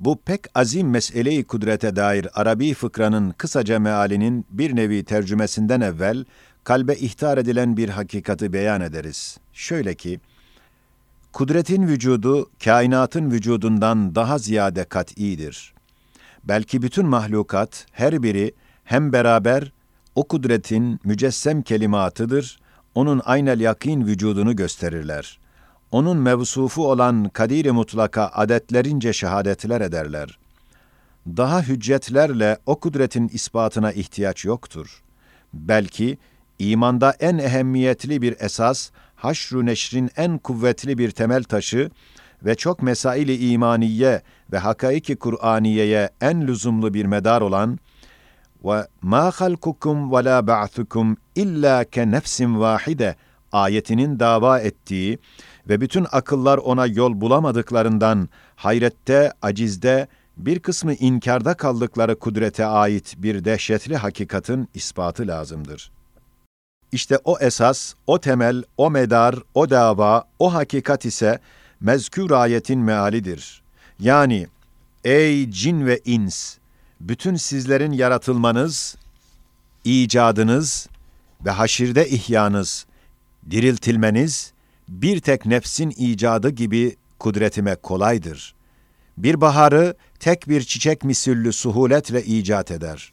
Bu pek azim meseleyi kudrete dair Arabi fıkranın kısaca mealinin bir nevi tercümesinden evvel kalbe ihtar edilen bir hakikati beyan ederiz. Şöyle ki, kudretin vücudu kainatın vücudundan daha ziyade kat'idir. Belki bütün mahlukat her biri hem beraber o kudretin mücessem kelimatıdır, onun aynel yakin vücudunu gösterirler. Onun mevsufu olan kadir mutlaka adetlerince şehadetler ederler. Daha hüccetlerle o kudretin ispatına ihtiyaç yoktur. Belki imanda en ehemmiyetli bir esas, haşru neşrin en kuvvetli bir temel taşı ve çok mesaili imaniye ve hakaiki Kur'aniyeye en lüzumlu bir medar olan ve ma halkukum ve la ba'thukum illa ke nefsin vahide ayetinin dava ettiği ve bütün akıllar ona yol bulamadıklarından hayrette, acizde, bir kısmı inkarda kaldıkları kudrete ait bir dehşetli hakikatin ispatı lazımdır. İşte o esas, o temel, o medar, o dava, o hakikat ise mezkür ayetin mealidir. Yani, ey cin ve ins, bütün sizlerin yaratılmanız, icadınız ve haşirde ihyanız, diriltilmeniz, bir tek nefsin icadı gibi kudretime kolaydır. Bir baharı tek bir çiçek misüllü suhuletle icat eder.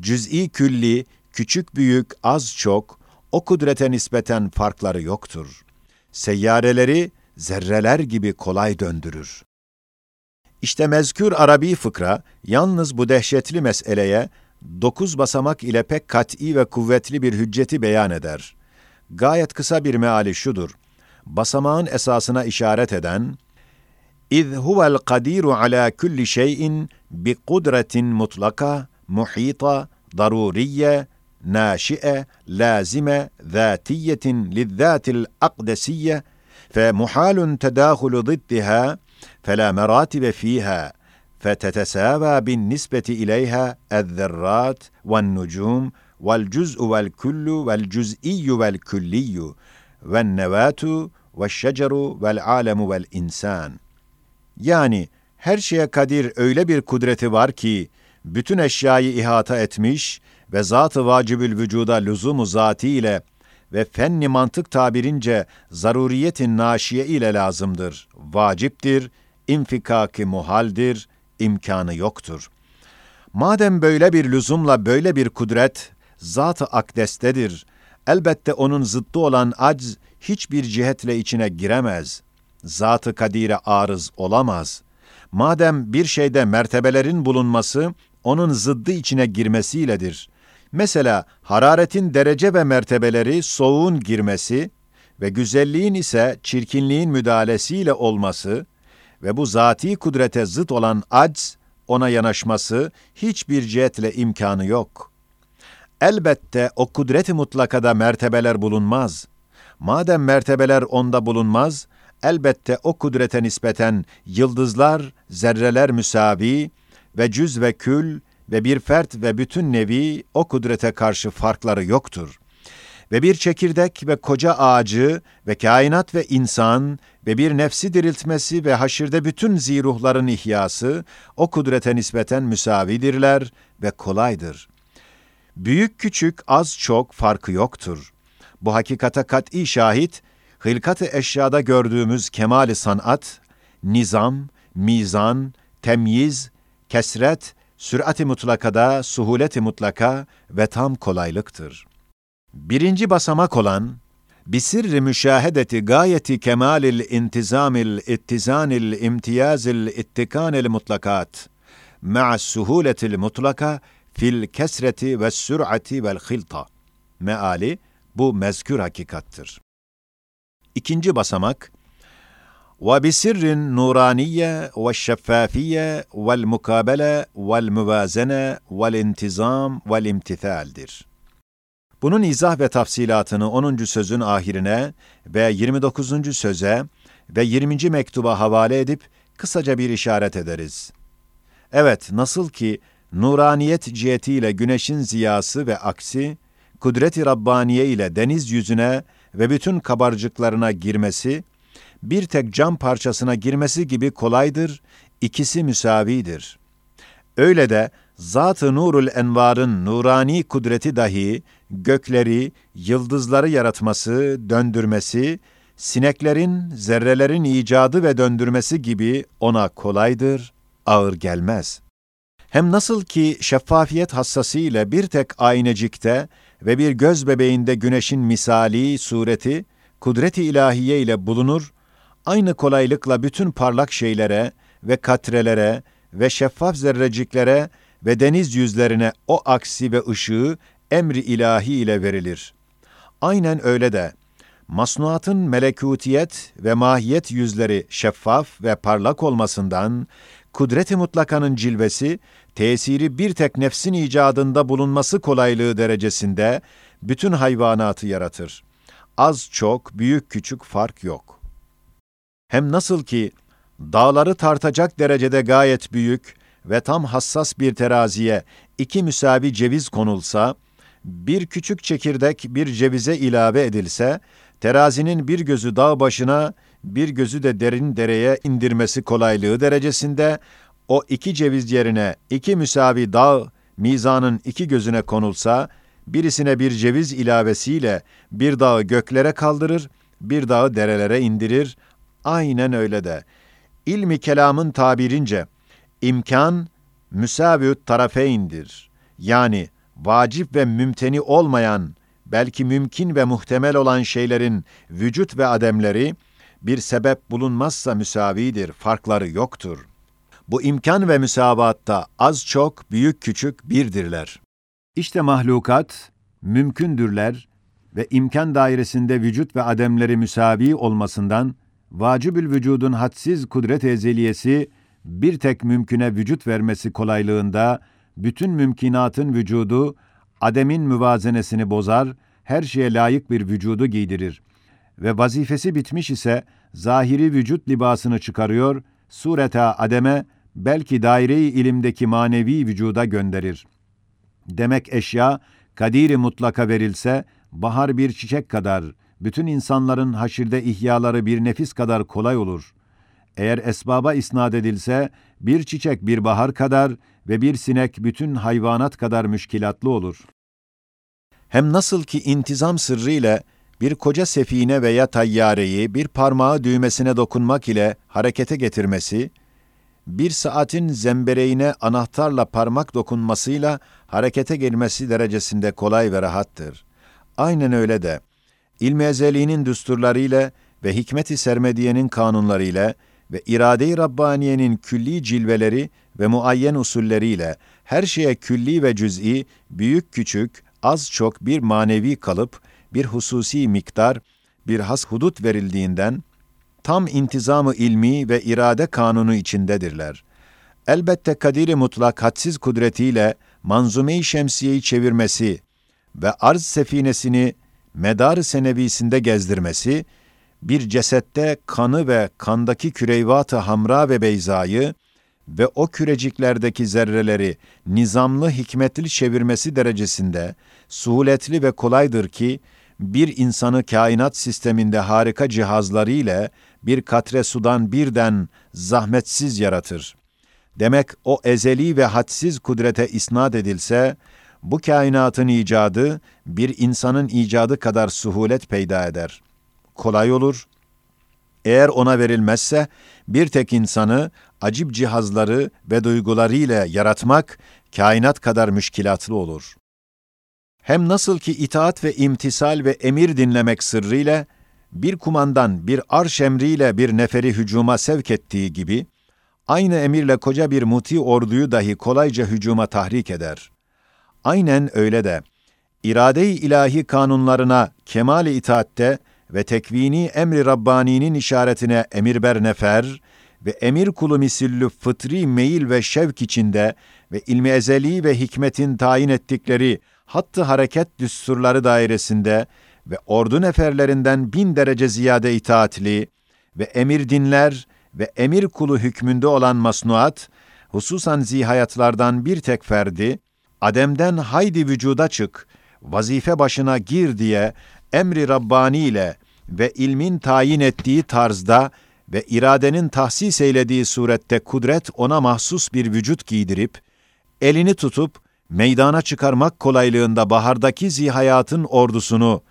Cüz'i külli, küçük büyük, az çok, o kudrete nispeten farkları yoktur. Seyyareleri zerreler gibi kolay döndürür. İşte mezkür Arabi fıkra, yalnız bu dehşetli meseleye dokuz basamak ile pek kat'i ve kuvvetli bir hücceti beyan eder. Gayet kısa bir meali şudur. Basamağın esasına işaret eden, اِذْ هُوَ الْقَد۪يرُ عَلَى كُلِّ شَيْءٍ بِقُدْرَةٍ مُطْلَقَةٍ مُحِيطَةٍ ضَرُورِيَّةٍ ناشئة لازمة ذاتية للذات الأقدسية فمحال تداخل ضدها فلا مراتب فيها فتتساوى بالنسبة إليها الذرات والنجوم والجزء والكل والجزئي والكلي ve şeceru vel alemu vel insan. Yani her şeye kadir öyle bir kudreti var ki bütün eşyayı ihata etmiş ve zatı vacibül vücuda lüzumu zati ile ve fenni mantık tabirince zaruriyetin naşiye ile lazımdır. Vaciptir, infikaki muhaldir, imkanı yoktur. Madem böyle bir lüzumla böyle bir kudret, zat-ı akdestedir. Elbette onun zıttı olan acz, hiçbir cihetle içine giremez. Zat-ı kadire arız olamaz. Madem bir şeyde mertebelerin bulunması onun zıddı içine girmesiyledir. Mesela hararetin derece ve mertebeleri soğuğun girmesi ve güzelliğin ise çirkinliğin müdahalesiyle olması ve bu zati kudrete zıt olan acz, ona yanaşması hiçbir cihetle imkanı yok. Elbette o kudreti mutlakada mertebeler bulunmaz. Madem mertebeler onda bulunmaz, elbette o kudrete nispeten yıldızlar, zerreler müsavi ve cüz ve kül ve bir fert ve bütün nevi o kudrete karşı farkları yoktur. Ve bir çekirdek ve koca ağacı ve kainat ve insan ve bir nefsi diriltmesi ve haşirde bütün ziruhların ihyası o kudrete nispeten müsavidirler ve kolaydır. Büyük küçük az çok farkı yoktur. Bu hakikata kat'i şahit, hılkat-ı eşyada gördüğümüz kemali sanat, nizam, mizan, temyiz, kesret sürat-i mutlakada suhulet-i mutlaka ve tam kolaylıktır. Birinci basamak olan, bisirri müşahedeti gayeti kemalil intizamil ittizanil imtiyazil ittikanil mutlakat ma'a suhuletil mutlaka fil kesreti ve sür'ati vel hilta. Meali bu mezkür hakikattır. İkinci basamak ve bisirrin nuraniye ve şeffafiye vel mukabele vel müvazene vel intizam vel imtithaldir. Bunun izah ve tafsilatını 10. sözün ahirine ve 29. söze ve 20. mektuba havale edip kısaca bir işaret ederiz. Evet, nasıl ki nuraniyet cihetiyle güneşin ziyası ve aksi kudret-i Rabbaniye ile deniz yüzüne ve bütün kabarcıklarına girmesi, bir tek cam parçasına girmesi gibi kolaydır, ikisi müsavidir. Öyle de Zat-ı Nurul Envar'ın nurani kudreti dahi gökleri, yıldızları yaratması, döndürmesi, sineklerin, zerrelerin icadı ve döndürmesi gibi ona kolaydır, ağır gelmez. Hem nasıl ki şeffafiyet hassasıyla bir tek aynecikte ve bir göz bebeğinde güneşin misali, sureti, kudret-i ilahiye ile bulunur, aynı kolaylıkla bütün parlak şeylere ve katrelere ve şeffaf zerreciklere ve deniz yüzlerine o aksi ve ışığı emri ilahi ile verilir. Aynen öyle de masnuatın melekutiyet ve mahiyet yüzleri şeffaf ve parlak olmasından kudret-i mutlakanın cilvesi, tesiri bir tek nefsin icadında bulunması kolaylığı derecesinde bütün hayvanatı yaratır. Az çok, büyük küçük fark yok. Hem nasıl ki dağları tartacak derecede gayet büyük ve tam hassas bir teraziye iki müsavi ceviz konulsa, bir küçük çekirdek bir cevize ilave edilse, terazinin bir gözü dağ başına, bir gözü de derin dereye indirmesi kolaylığı derecesinde, o iki ceviz yerine iki müsavi dağ, mizanın iki gözüne konulsa, birisine bir ceviz ilavesiyle bir dağı göklere kaldırır, bir dağı derelere indirir, aynen öyle de. İlmi kelamın tabirince, imkan müsaviüt tarafeyndir. Yani vacip ve mümteni olmayan, belki mümkün ve muhtemel olan şeylerin vücut ve ademleri, bir sebep bulunmazsa müsavidir, farkları yoktur. Bu imkan ve müsavatta az çok, büyük küçük birdirler. İşte mahlukat, mümkündürler ve imkan dairesinde vücut ve ademleri müsavi olmasından, vacibül vücudun hadsiz kudret ezeliyesi, bir tek mümküne vücut vermesi kolaylığında, bütün mümkinatın vücudu, ademin müvazenesini bozar, her şeye layık bir vücudu giydirir. Ve vazifesi bitmiş ise, zahiri vücut libasını çıkarıyor, sureta ademe, belki daire-i ilimdeki manevi vücuda gönderir. Demek eşya, kadiri mutlaka verilse, bahar bir çiçek kadar, bütün insanların haşirde ihyaları bir nefis kadar kolay olur. Eğer esbaba isnat edilse, bir çiçek bir bahar kadar ve bir sinek bütün hayvanat kadar müşkilatlı olur. Hem nasıl ki intizam sırrı ile bir koca sefine veya tayyareyi bir parmağı düğmesine dokunmak ile harekete getirmesi, bir saatin zembereğine anahtarla parmak dokunmasıyla harekete gelmesi derecesinde kolay ve rahattır. Aynen öyle de, ilmi ezeliğinin düsturlarıyla ve hikmet-i sermediyenin kanunlarıyla ve irade-i Rabbaniye'nin külli cilveleri ve muayyen usulleriyle her şeye külli ve cüz'i, büyük küçük, az çok bir manevi kalıp, bir hususi miktar, bir has hudut verildiğinden, tam intizamı ilmi ve irade kanunu içindedirler. Elbette kadiri mutlak hadsiz kudretiyle manzume-i şemsiyeyi çevirmesi ve arz sefinesini medar senevisinde gezdirmesi, bir cesette kanı ve kandaki küreyvat-ı hamra ve beyzayı ve o küreciklerdeki zerreleri nizamlı hikmetli çevirmesi derecesinde suhuletli ve kolaydır ki, bir insanı kainat sisteminde harika cihazları ile bir katre sudan birden zahmetsiz yaratır. Demek o ezeli ve hadsiz kudrete isnat edilse, bu kainatın icadı bir insanın icadı kadar suhulet peyda eder. Kolay olur. Eğer ona verilmezse bir tek insanı acip cihazları ve duygularıyla yaratmak kainat kadar müşkilatlı olur. Hem nasıl ki itaat ve imtisal ve emir dinlemek sırrıyla bir kumandan bir arş emriyle bir neferi hücuma sevk ettiği gibi, aynı emirle koca bir muti orduyu dahi kolayca hücuma tahrik eder. Aynen öyle de, irade-i ilahi kanunlarına kemal-i itaatte ve tekvini emri Rabbani'nin işaretine emirber nefer ve emir kulu misillü fıtri meyil ve şevk içinde ve ilmi ezeli ve hikmetin tayin ettikleri hattı hareket düsturları dairesinde ve ordu neferlerinden bin derece ziyade itaatli ve emir dinler ve emir kulu hükmünde olan masnuat, hususan zihayatlardan bir tek ferdi, Adem'den haydi vücuda çık, vazife başına gir diye emri Rabbani ile ve ilmin tayin ettiği tarzda ve iradenin tahsis eylediği surette kudret ona mahsus bir vücut giydirip, elini tutup meydana çıkarmak kolaylığında bahardaki zihayatın ordusunu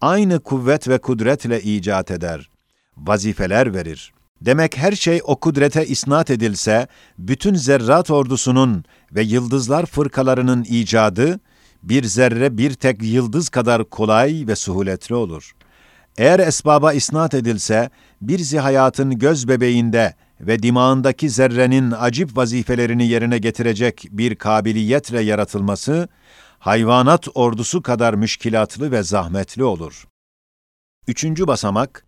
aynı kuvvet ve kudretle icat eder. Vazifeler verir. Demek her şey o kudrete isnat edilse, bütün zerrat ordusunun ve yıldızlar fırkalarının icadı, bir zerre bir tek yıldız kadar kolay ve suhuletli olur. Eğer esbaba isnat edilse, bir zihayatın göz bebeğinde ve dimağındaki zerrenin acip vazifelerini yerine getirecek bir kabiliyetle yaratılması, hayvanat ordusu kadar müşkilatlı ve zahmetli olur. Üçüncü basamak,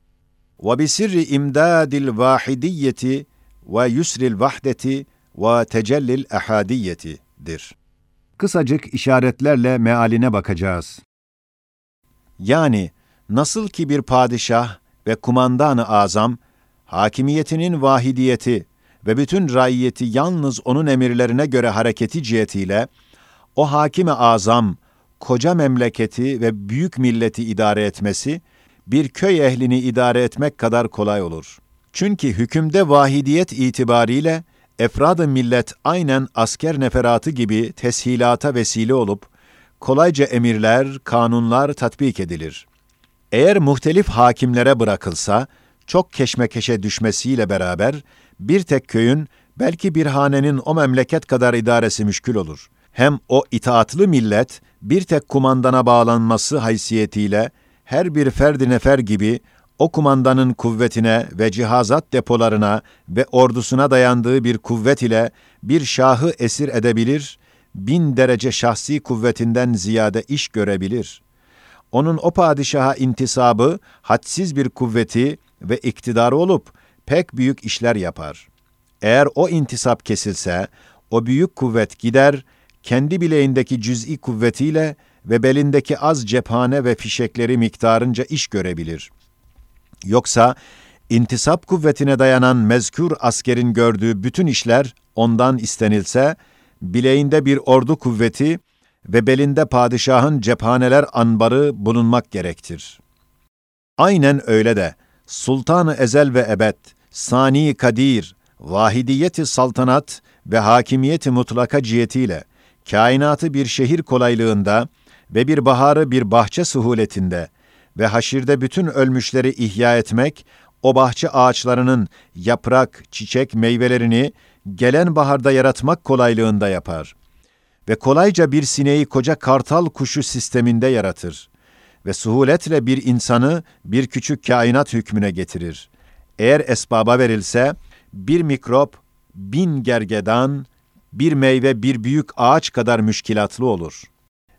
وَبِسِرِّ اِمْدَادِ الْوَاحِدِيَّةِ وَيُسْرِ الْوَحْدَةِ وَتَجَلِّ الْاَحَادِيَّةِdir. Kısacık işaretlerle mealine bakacağız. Yani, nasıl ki bir padişah ve kumandan-ı azam, hakimiyetinin vahidiyeti ve bütün raiyeti yalnız onun emirlerine göre hareketi cihetiyle, o hakime azam, koca memleketi ve büyük milleti idare etmesi, bir köy ehlini idare etmek kadar kolay olur. Çünkü hükümde vahidiyet itibariyle, efrad-ı millet aynen asker neferatı gibi teshilata vesile olup, kolayca emirler, kanunlar tatbik edilir. Eğer muhtelif hakimlere bırakılsa, çok keşmekeşe düşmesiyle beraber, bir tek köyün, belki bir hanenin o memleket kadar idaresi müşkül olur. Hem o itaatlı millet, bir tek kumandana bağlanması haysiyetiyle, her bir ferdi nefer gibi, o kumandanın kuvvetine ve cihazat depolarına ve ordusuna dayandığı bir kuvvet ile bir şahı esir edebilir, bin derece şahsi kuvvetinden ziyade iş görebilir. Onun o padişaha intisabı, hadsiz bir kuvveti ve iktidarı olup pek büyük işler yapar. Eğer o intisap kesilse, o büyük kuvvet gider, kendi bileğindeki cüz'i kuvvetiyle ve belindeki az cephane ve fişekleri miktarınca iş görebilir. Yoksa intisap kuvvetine dayanan mezkur askerin gördüğü bütün işler ondan istenilse, bileğinde bir ordu kuvveti ve belinde padişahın cephaneler anbarı bulunmak gerektir. Aynen öyle de Sultanı Ezel ve Ebed, Sani Kadir, vahidiyeti saltanat ve hakimiyeti mutlaka cihetiyle kainatı bir şehir kolaylığında ve bir baharı bir bahçe suhuletinde ve haşirde bütün ölmüşleri ihya etmek, o bahçe ağaçlarının yaprak, çiçek, meyvelerini gelen baharda yaratmak kolaylığında yapar. Ve kolayca bir sineği koca kartal kuşu sisteminde yaratır. Ve suhuletle bir insanı bir küçük kainat hükmüne getirir. Eğer esbaba verilse, bir mikrop, bin gergedan, bir meyve bir büyük ağaç kadar müşkilatlı olur.''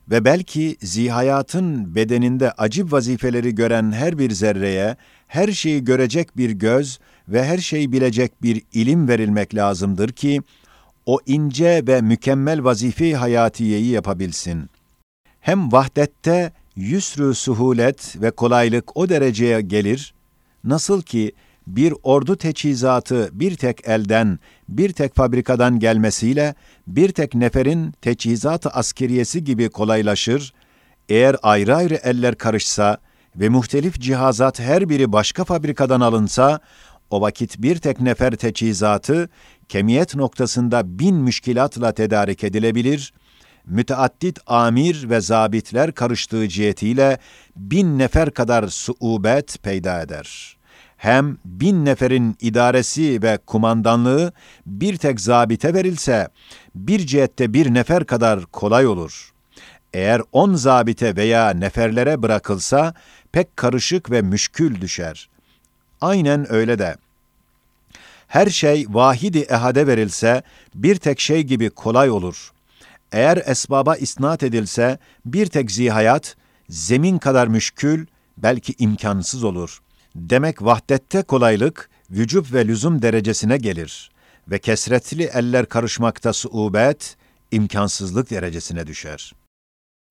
ve belki zihayatın bedeninde acib vazifeleri gören her bir zerreye, her şeyi görecek bir göz ve her şeyi bilecek bir ilim verilmek lazımdır ki, o ince ve mükemmel vazife hayatiyeyi yapabilsin. Hem vahdette yüsrü suhulet ve kolaylık o dereceye gelir, nasıl ki bir ordu teçhizatı bir tek elden, bir tek fabrikadan gelmesiyle bir tek neferin teçhizatı askeriyesi gibi kolaylaşır, eğer ayrı ayrı eller karışsa ve muhtelif cihazat her biri başka fabrikadan alınsa, o vakit bir tek nefer teçhizatı kemiyet noktasında bin müşkilatla tedarik edilebilir, müteaddit amir ve zabitler karıştığı cihetiyle bin nefer kadar suubet peyda eder.'' hem bin neferin idaresi ve kumandanlığı bir tek zabite verilse, bir cihette bir nefer kadar kolay olur. Eğer on zabite veya neferlere bırakılsa, pek karışık ve müşkül düşer. Aynen öyle de. Her şey vahidi ehade verilse, bir tek şey gibi kolay olur. Eğer esbaba isnat edilse, bir tek zihayat, zemin kadar müşkül, belki imkansız olur.'' Demek vahdette kolaylık, vücub ve lüzum derecesine gelir ve kesretli eller karışmakta suubet, imkansızlık derecesine düşer.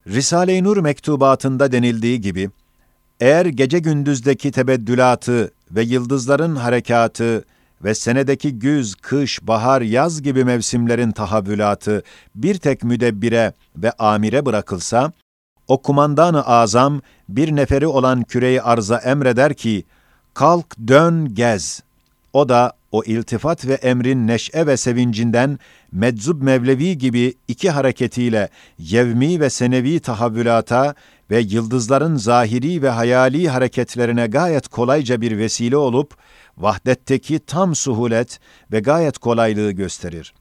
Risale-i Nur mektubatında denildiği gibi, eğer gece gündüzdeki tebeddülatı ve yıldızların harekatı ve senedeki güz, kış, bahar, yaz gibi mevsimlerin tahavvülatı bir tek müdebbire ve amire bırakılsa, o kumandan-ı azam bir neferi olan küreyi arza emreder ki, kalk dön gez. O da o iltifat ve emrin neşe ve sevincinden meczub Mevlevi gibi iki hareketiyle yevmi ve senevi tahavvülata ve yıldızların zahiri ve hayali hareketlerine gayet kolayca bir vesile olup, vahdetteki tam suhulet ve gayet kolaylığı gösterir.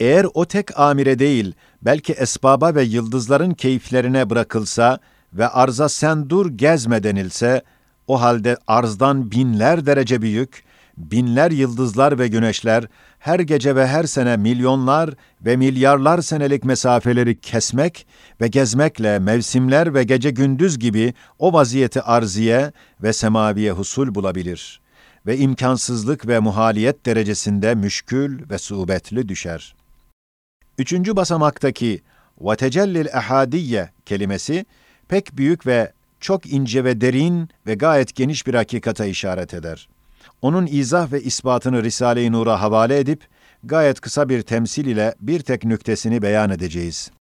Eğer o tek amire değil, belki esbaba ve yıldızların keyiflerine bırakılsa ve arza sen dur gezme denilse, o halde arzdan binler derece büyük, binler yıldızlar ve güneşler her gece ve her sene milyonlar ve milyarlar senelik mesafeleri kesmek ve gezmekle mevsimler ve gece gündüz gibi o vaziyeti arziye ve semaviye husul bulabilir ve imkansızlık ve muhaliyet derecesinde müşkül ve suubetli düşer. Üçüncü basamaktaki وَتَجَلِّ الْاَحَادِيَّ kelimesi pek büyük ve çok ince ve derin ve gayet geniş bir hakikata işaret eder. Onun izah ve ispatını Risale-i Nur'a havale edip, gayet kısa bir temsil ile bir tek nüktesini beyan edeceğiz.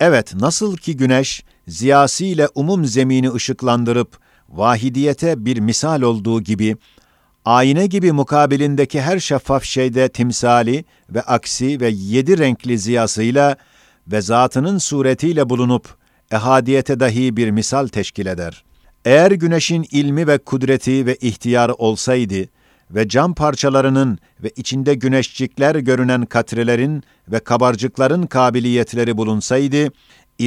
Evet, nasıl ki güneş, ziyasıyla umum zemini ışıklandırıp, vahidiyete bir misal olduğu gibi, ayna gibi mukabilindeki her şeffaf şeyde timsali ve aksi ve yedi renkli ziyasıyla ve zatının suretiyle bulunup, ehadiyete dahi bir misal teşkil eder. Eğer güneşin ilmi ve kudreti ve ihtiyarı olsaydı ve cam parçalarının ve içinde güneşcikler görünen katrelerin ve kabarcıkların kabiliyetleri bulunsaydı,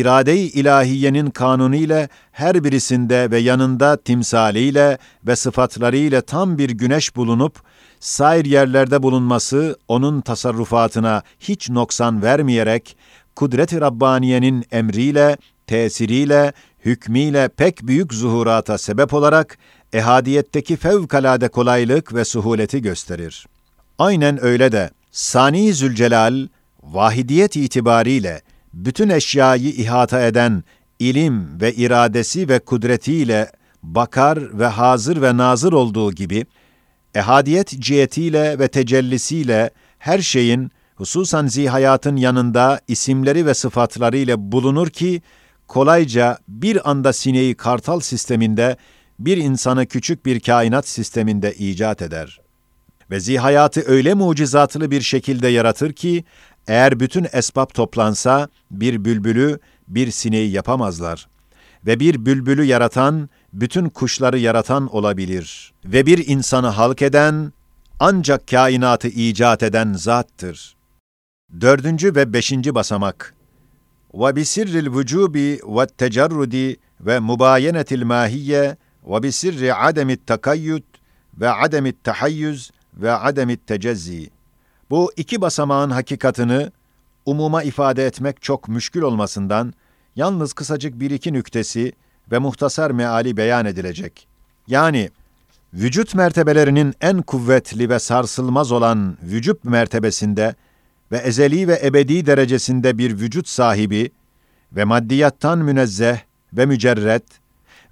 irade-i ilahiyenin kanuniyle her birisinde ve yanında timsaliyle ve sıfatlarıyla tam bir güneş bulunup, sair yerlerde bulunması onun tasarrufatına hiç noksan vermeyerek, kudret-i Rabbaniye'nin emriyle, tesiriyle, hükmüyle pek büyük zuhurata sebep olarak, ehadiyetteki fevkalade kolaylık ve suhuleti gösterir. Aynen öyle de, Sani Zülcelal, vahidiyet itibariyle, bütün eşyayı ihata eden ilim ve iradesi ve kudretiyle bakar ve hazır ve nazır olduğu gibi, ehadiyet cihetiyle ve tecellisiyle her şeyin, hususan zihayatın yanında isimleri ve sıfatlarıyla bulunur ki, kolayca bir anda sineği kartal sisteminde, bir insanı küçük bir kainat sisteminde icat eder. Ve zihayatı öyle mucizatlı bir şekilde yaratır ki, eğer bütün esbab toplansa, bir bülbülü, bir sineği yapamazlar. Ve bir bülbülü yaratan, bütün kuşları yaratan olabilir. Ve bir insanı halk eden, ancak kainatı icat eden zattır. Dördüncü ve beşinci basamak ve bisirril vücubi ve tecerrudi ve mubayenetil mahiyye ve bisirri ademit takayyut ve ademit tahayyüz ve ademit tecezzi. Bu iki basamağın hakikatını umuma ifade etmek çok müşkül olmasından yalnız kısacık bir iki nüktesi ve muhtasar meali beyan edilecek. Yani vücut mertebelerinin en kuvvetli ve sarsılmaz olan vücut mertebesinde ve ezeli ve ebedi derecesinde bir vücut sahibi ve maddiyattan münezzeh ve mücerret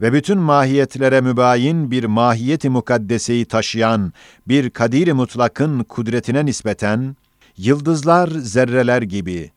ve bütün mahiyetlere mübayin bir mahiyeti mukaddeseyi taşıyan bir kadir mutlakın kudretine nispeten, yıldızlar zerreler gibi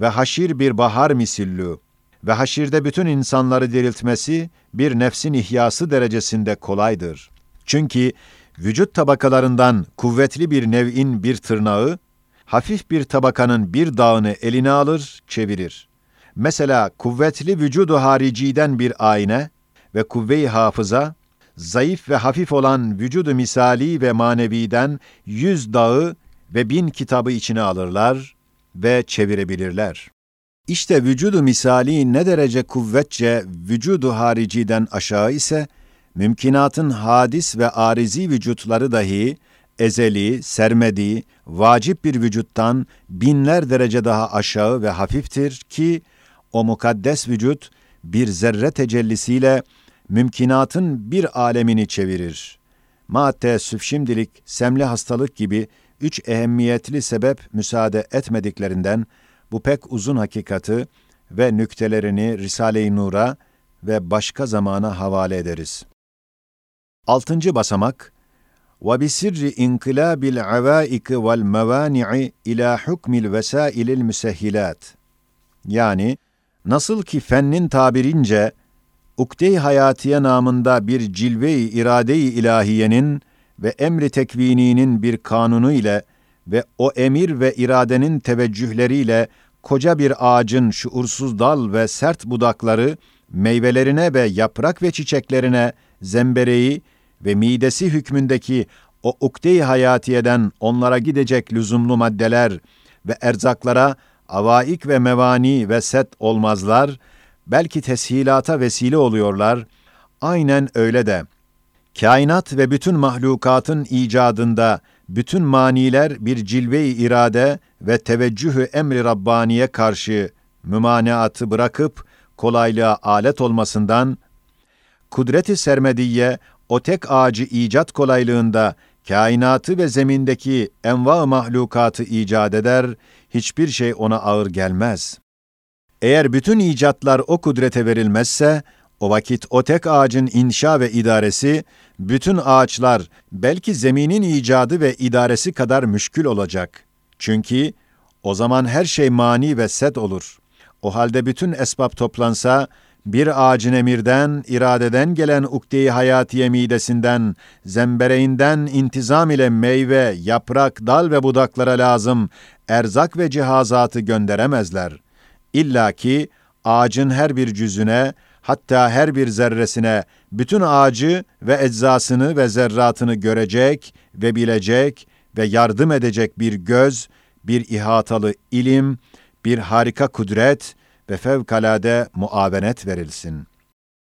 ve haşir bir bahar misillü ve haşirde bütün insanları diriltmesi bir nefsin ihyası derecesinde kolaydır. Çünkü vücut tabakalarından kuvvetli bir nev'in bir tırnağı, hafif bir tabakanın bir dağını eline alır, çevirir. Mesela kuvvetli vücudu hariciden bir ayna ve kuvve-i hafıza, zayıf ve hafif olan vücudu misali ve maneviden yüz dağı ve bin kitabı içine alırlar ve çevirebilirler. İşte vücudu misali ne derece kuvvetçe vücudu hariciden aşağı ise, mümkinatın hadis ve arizi vücutları dahi ezeli, sermedi, vacip bir vücuttan binler derece daha aşağı ve hafiftir ki o mukaddes vücut bir zerre tecellisiyle mümkinatın bir alemini çevirir. Ma teessüf şimdilik semli hastalık gibi üç ehemmiyetli sebep müsaade etmediklerinden bu pek uzun hakikati ve nüktelerini Risale-i Nur'a ve başka zamana havale ederiz. Altıncı basamak, وَبِسِرِّ اِنْقِلَابِ الْعَوَائِكِ وَالْمَوَانِعِ ila حُكْمِ الْوَسَائِلِ الْمُسَهِّلَاتِ Yani, Nasıl ki fennin tabirince ukde-i hayatiye namında bir cilve-i irade-i ilahiyenin ve emri tekvininin bir kanunu ile ve o emir ve iradenin teveccühleriyle koca bir ağacın şuursuz dal ve sert budakları, meyvelerine ve yaprak ve çiçeklerine zembereği ve midesi hükmündeki o ukde-i hayatiyeden onlara gidecek lüzumlu maddeler ve erzaklara avaik ve mevani ve set olmazlar, belki teshilata vesile oluyorlar, aynen öyle de. Kainat ve bütün mahlukatın icadında bütün maniler bir cilve-i irade ve teveccühü emri Rabbaniye karşı mümaneatı bırakıp kolaylığa alet olmasından, kudreti sermediye o tek ağacı icat kolaylığında kainatı ve zemindeki enva mahlukatı icat eder, hiçbir şey ona ağır gelmez. Eğer bütün icatlar o kudrete verilmezse, o vakit o tek ağacın inşa ve idaresi, bütün ağaçlar belki zeminin icadı ve idaresi kadar müşkül olacak. Çünkü o zaman her şey mani ve set olur. O halde bütün esbab toplansa, bir ağacın emirden, iradeden gelen ukde-i hayatiye midesinden, zembereğinden intizam ile meyve, yaprak, dal ve budaklara lazım erzak ve cihazatı gönderemezler. İlla ki ağacın her bir cüzüne, hatta her bir zerresine bütün ağacı ve eczasını ve zerratını görecek ve bilecek ve yardım edecek bir göz, bir ihatalı ilim, bir harika kudret ve fevkalade muavenet verilsin.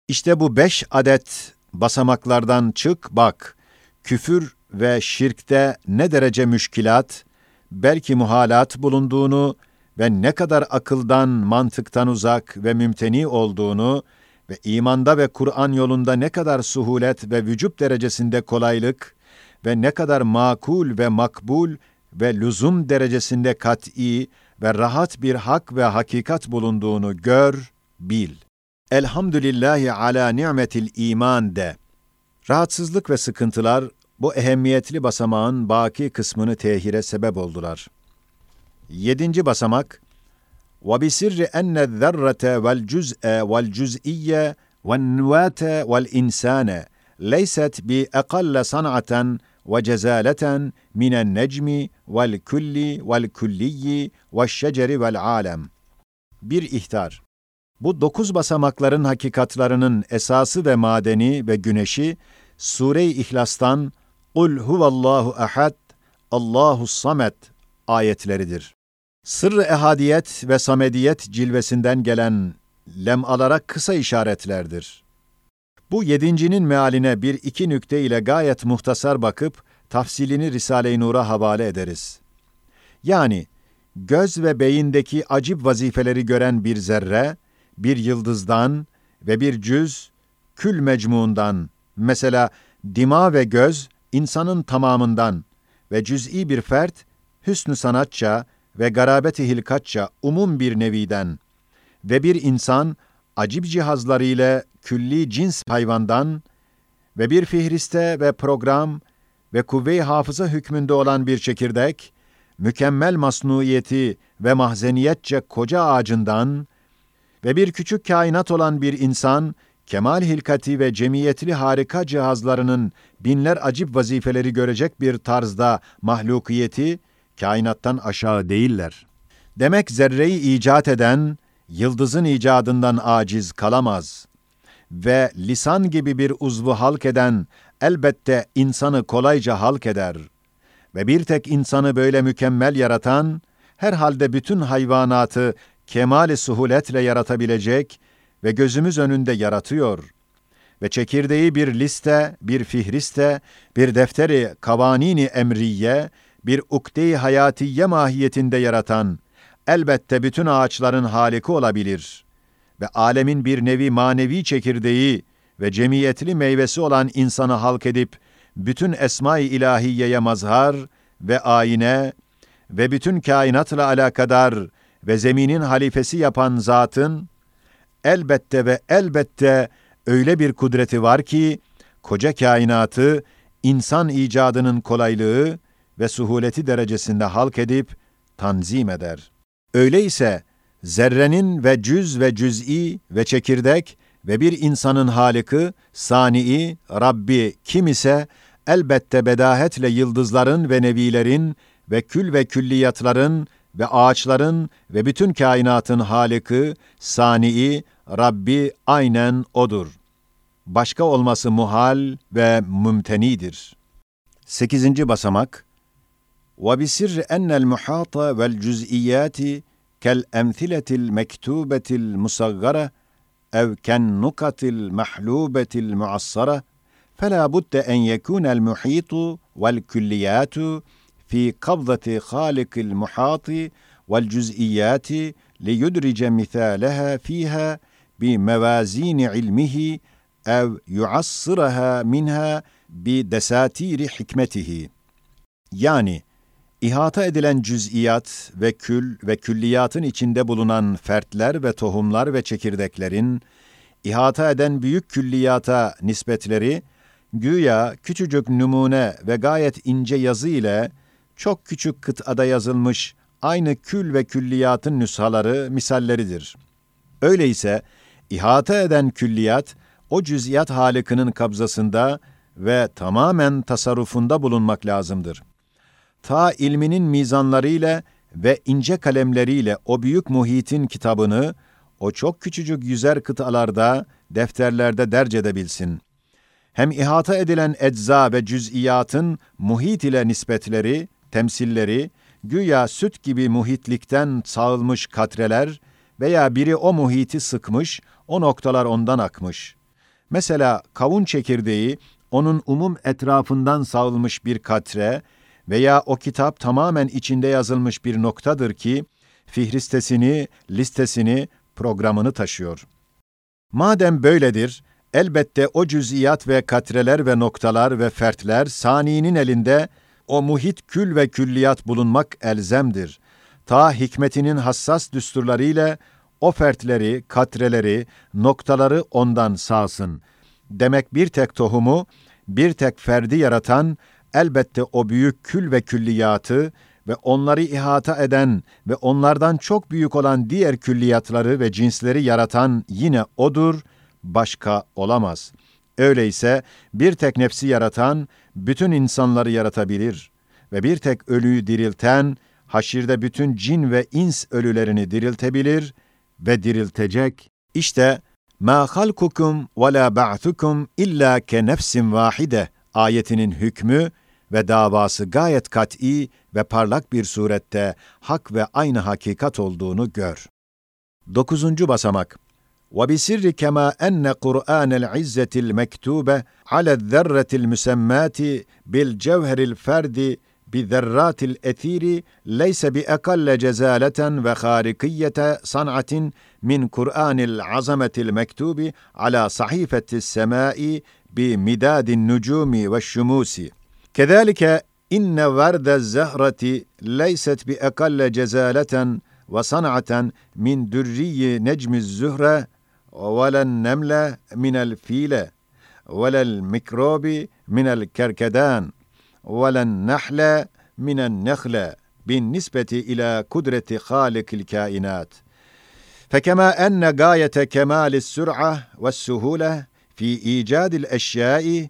İşte bu beş adet basamaklardan çık bak, küfür ve şirkte ne derece müşkilat, belki muhalat bulunduğunu ve ne kadar akıldan, mantıktan uzak ve mümteni olduğunu ve imanda ve Kur'an yolunda ne kadar suhulet ve vücub derecesinde kolaylık ve ne kadar makul ve makbul ve lüzum derecesinde kat'i ve rahat bir hak ve hakikat bulunduğunu gör, bil. Elhamdülillahi ala ni'metil iman de. Rahatsızlık ve sıkıntılar bu ehemmiyetli basamağın baki kısmını tehire sebep oldular. Yedinci basamak, وَبِسِرِّ اَنَّ الذَّرَّةَ وَالْجُزْءَ وَالْجُزْئِيَّ وَالنُّوَاتَ وَالْاِنْسَانَ لَيْسَتْ بِأَقَلَّ صَنْعَةً ve cezaleten minen necmi vel külli vel. Bir ihtar. Bu dokuz basamakların hakikatlarının esası ve madeni ve güneşi Sure-i İhlas'tan Kul huvallahu ahad Allahu samet ayetleridir. Sırrı ehadiyet ve samediyet cilvesinden gelen lemalara kısa işaretlerdir. Bu yedincinin mealine bir iki nükte ile gayet muhtasar bakıp, tafsilini Risale-i Nur'a havale ederiz. Yani, göz ve beyindeki acip vazifeleri gören bir zerre, bir yıldızdan ve bir cüz, kül mecmuundan, mesela dima ve göz, insanın tamamından ve cüz'i bir fert, hüsnü sanatça ve garabeti hilkatça umum bir neviden ve bir insan, acib cihazları ile külli cins hayvandan ve bir fihriste ve program ve kuvve-i hafıza hükmünde olan bir çekirdek, mükemmel masnuiyeti ve mahzeniyetçe koca ağacından ve bir küçük kainat olan bir insan, kemal hilkati ve cemiyetli harika cihazlarının binler acip vazifeleri görecek bir tarzda mahlukiyeti, kainattan aşağı değiller. Demek zerreyi icat eden, yıldızın icadından aciz kalamaz. Ve lisan gibi bir uzvu halk eden, elbette insanı kolayca halk eder. Ve bir tek insanı böyle mükemmel yaratan, herhalde bütün hayvanatı kemali suhuletle yaratabilecek ve gözümüz önünde yaratıyor. Ve çekirdeği bir liste, bir fihriste, bir defteri kavanini emriye, bir ukde-i hayatiye mahiyetinde yaratan, elbette bütün ağaçların haliki olabilir ve alemin bir nevi manevi çekirdeği ve cemiyetli meyvesi olan insanı halk edip, bütün esma-i ilahiyeye mazhar ve ayine ve bütün kainatla alakadar ve zeminin halifesi yapan zatın, elbette ve elbette öyle bir kudreti var ki, koca kainatı, insan icadının kolaylığı ve suhuleti derecesinde halk edip, tanzim eder. Öyleyse, zerrenin ve cüz ve cüz'i ve çekirdek ve bir insanın haliki, sani'i, Rabbi kim ise elbette bedahetle yıldızların ve nevilerin ve kül ve külliyatların ve ağaçların ve bütün kainatın haliki, sani'i, Rabbi aynen odur. Başka olması muhal ve mümtenidir. 8. basamak Ve bisir ennel muhata vel كَالْاَمْثِلَةِ الْمَكْتُوبَةِ الْمُصَغَّرَةِ اَوْ كَالنُّكَةِ الْمَحْلُوبَةِ الْمُعَصَّرَةِ فَلَا بُدَّ اَنْ يَكُونَ الْمُحِيطُ وَالْكُلِّيَاتُ في قبضة خالق المحاط والجزئيات ليدرج مثالها فيها بموازين علمه أو يعصرها منها بدساتير حكمته. Yani ihata edilen cüz'iyat ve kül ve külliyatın içinde bulunan fertler ve tohumlar ve çekirdeklerin ihata eden büyük külliyata nispetleri güya küçücük numune ve gayet ince yazı ile çok küçük kıtada yazılmış aynı kül ve külliyatın nüshaları misalleridir. Öyleyse ihata eden külliyat o cüz'iyat halikinin kabzasında ve tamamen tasarrufunda bulunmak lazımdır. Ta ilminin mizanlarıyla ve ince kalemleriyle o büyük muhitin kitabını o çok küçücük yüzer kıtalarda, defterlerde derc edebilsin. Hem ihata edilen ecza ve cüz'iyatın muhit ile nispetleri, temsilleri, güya süt gibi muhitlikten sağılmış katreler veya biri o muhiti sıkmış, o noktalar ondan akmış. Mesela kavun çekirdeği, onun umum etrafından sağılmış bir katre veya o kitap tamamen içinde yazılmış bir noktadır ki, fihristesini, listesini, programını taşıyor. Madem böyledir, elbette o cüz'iyat ve katreler ve noktalar ve fertler saninin elinde o muhit kül ve külliyat bulunmak elzemdir. Ta hikmetinin hassas düsturlarıyla o fertleri, katreleri, noktaları ondan sağsın. Demek bir tek tohumu, bir tek ferdi yaratan, elbette o büyük kül ve külliyatı ve onları ihata eden ve onlardan çok büyük olan diğer külliyatları ve cinsleri yaratan yine odur, başka olamaz. Öyleyse bir tek nefsi yaratan bütün insanları yaratabilir ve bir tek ölüyü dirilten haşirde bütün cin ve ins ölülerini diriltebilir ve diriltecek. İşte ma halkukum ve la ba'thukum illa ke ayetinin hükmü ve davası gayet kat'i ve parlak bir surette hak ve aynı hakikat olduğunu gör. Dokuzuncu basamak وبسر كما أن قرآن العزة المكتوبة على الذرة المسماة بالجوهر الفرد بذرات الأثير ليس بأقل جزالة وخارقية صنعة من قرآن العظمة المكتوب على صحيفة السماء بمداد النجوم والشموس كذلك إن ورد الزهرة ليست بأقل جزالة وصنعة من دري نجم الزهرة ولا النمل من الفيلة ولا الميكروب من الكركدان ولا النحل من النخلة بالنسبة إلى قدرة خالق الكائنات. فكما أن غاية كمال السرعة والسهولة في إيجاد الأشياء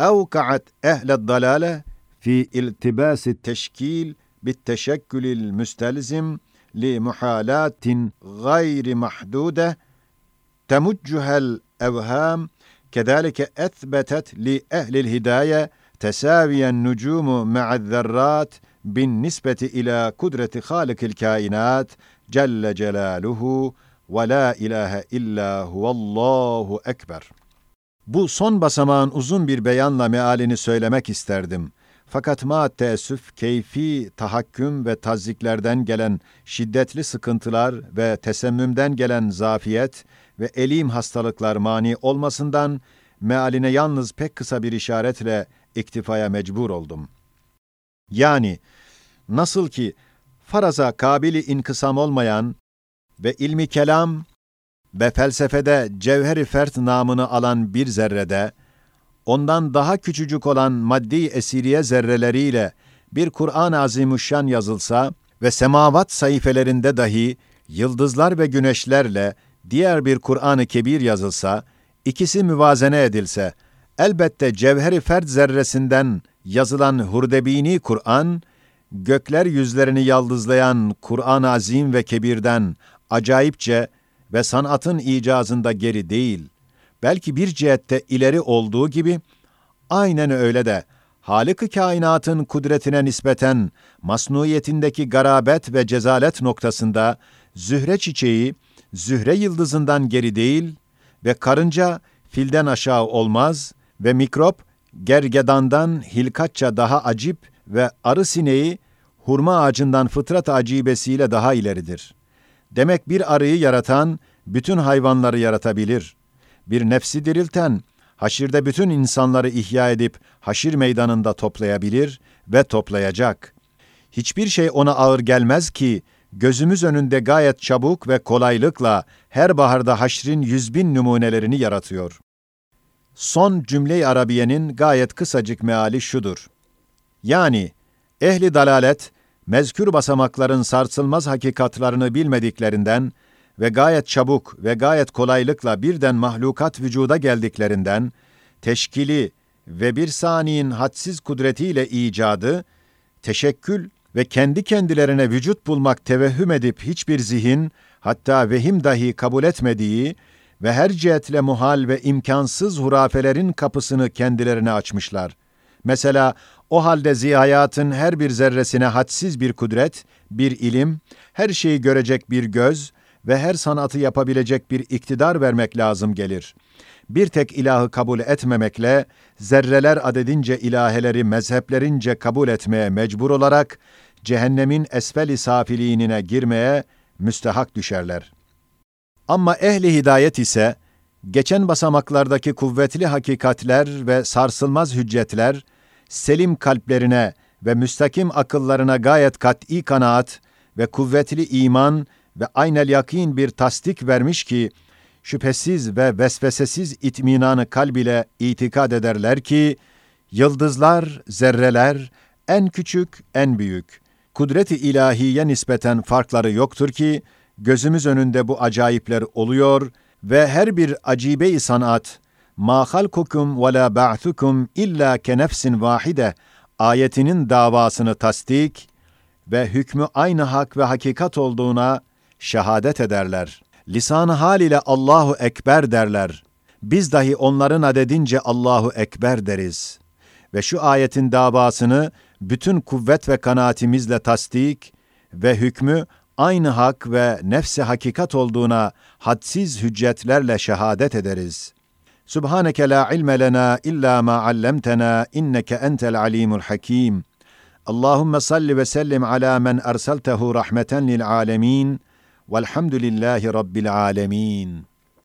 أوقعت أهل الضلالة في التباس التشكيل بالتشكل المستلزم لمحالات غير محدودة تمجها الأوهام. كذلك أثبتت لأهل الهداية تساوي النجوم مع الذرات بالنسبة إلى قدرة خالق الكائنات. جل جلاله ولا إله إلا هو الله أكبر. Bu son basamağın uzun bir beyanla mealini söylemek isterdim. Fakat ma teessüf keyfi tahakküm ve taziklerden gelen şiddetli sıkıntılar ve tesemmümden gelen zafiyet ve elim hastalıklar mani olmasından mealine yalnız pek kısa bir işaretle iktifaya mecbur oldum. Yani nasıl ki faraza kabili inkısam olmayan ve ilmi kelam ve felsefede cevheri fert namını alan bir zerrede, ondan daha küçücük olan maddi esiriye zerreleriyle bir Kur'an-ı Azimüşşan yazılsa ve semavat sayfelerinde dahi yıldızlar ve güneşlerle diğer bir Kur'an-ı Kebir yazılsa, ikisi müvazene edilse, Elbette cevheri fert zerresinden yazılan Hurdebini Kur'an, gökler yüzlerini yaldızlayan Kur'an-ı Azim ve Kebir'den acayipçe ve sanatın icazında geri değil, belki bir cihette ileri olduğu gibi, aynen öyle de Halık-ı kainatın kudretine nispeten masnuyetindeki garabet ve cezalet noktasında zühre çiçeği, zühre yıldızından geri değil ve karınca filden aşağı olmaz ve mikrop gergedandan hilkatça daha acip ve arı sineği hurma ağacından fıtrat acibesiyle daha ileridir. Demek bir arıyı yaratan bütün hayvanları yaratabilir. Bir nefsi dirilten haşirde bütün insanları ihya edip haşir meydanında toplayabilir ve toplayacak. Hiçbir şey ona ağır gelmez ki gözümüz önünde gayet çabuk ve kolaylıkla her baharda haşrin yüz bin numunelerini yaratıyor. Son cümle-i Arabiye'nin gayet kısacık meali şudur. Yani ehli dalalet, mezkür basamakların sarsılmaz hakikatlarını bilmediklerinden ve gayet çabuk ve gayet kolaylıkla birden mahlukat vücuda geldiklerinden, teşkili ve bir saniyin hadsiz kudretiyle icadı, teşekkül ve kendi kendilerine vücut bulmak tevehhüm edip hiçbir zihin, hatta vehim dahi kabul etmediği ve her cihetle muhal ve imkansız hurafelerin kapısını kendilerine açmışlar. Mesela o halde zihayatın her bir zerresine hadsiz bir kudret, bir ilim, her şeyi görecek bir göz ve her sanatı yapabilecek bir iktidar vermek lazım gelir. Bir tek ilahı kabul etmemekle, zerreler adedince ilaheleri mezheplerince kabul etmeye mecbur olarak, cehennemin esfel-i safiliğine girmeye müstehak düşerler. Ama ehli hidayet ise, geçen basamaklardaki kuvvetli hakikatler ve sarsılmaz hüccetler, selim kalplerine ve müstakim akıllarına gayet kat'i kanaat ve kuvvetli iman ve aynel yakin bir tasdik vermiş ki, şüphesiz ve vesvesesiz itminanı kalb ile itikad ederler ki, yıldızlar, zerreler, en küçük, en büyük, kudret-i ilahiye nispeten farkları yoktur ki, gözümüz önünde bu acayipler oluyor ve her bir acibe-i sanat, ma halkukum ve la ba'thukum illa ke nefsin ayetinin davasını tasdik ve hükmü aynı hak ve hakikat olduğuna şehadet ederler. Lisan hal ile Allahu Ekber derler. Biz dahi onların adedince Allahu Ekber deriz. Ve şu ayetin davasını bütün kuvvet ve kanaatimizle tasdik ve hükmü aynı hak ve nefsi hakikat olduğuna hadsiz hüccetlerle şehadet ederiz. Subhaneke la ilme lena illa ma allamtena inneke entel alimul hakim. Allahumme salli ve sellim ala men erseltehu rahmeten lil alemin. Velhamdülillahi rabbil alemin.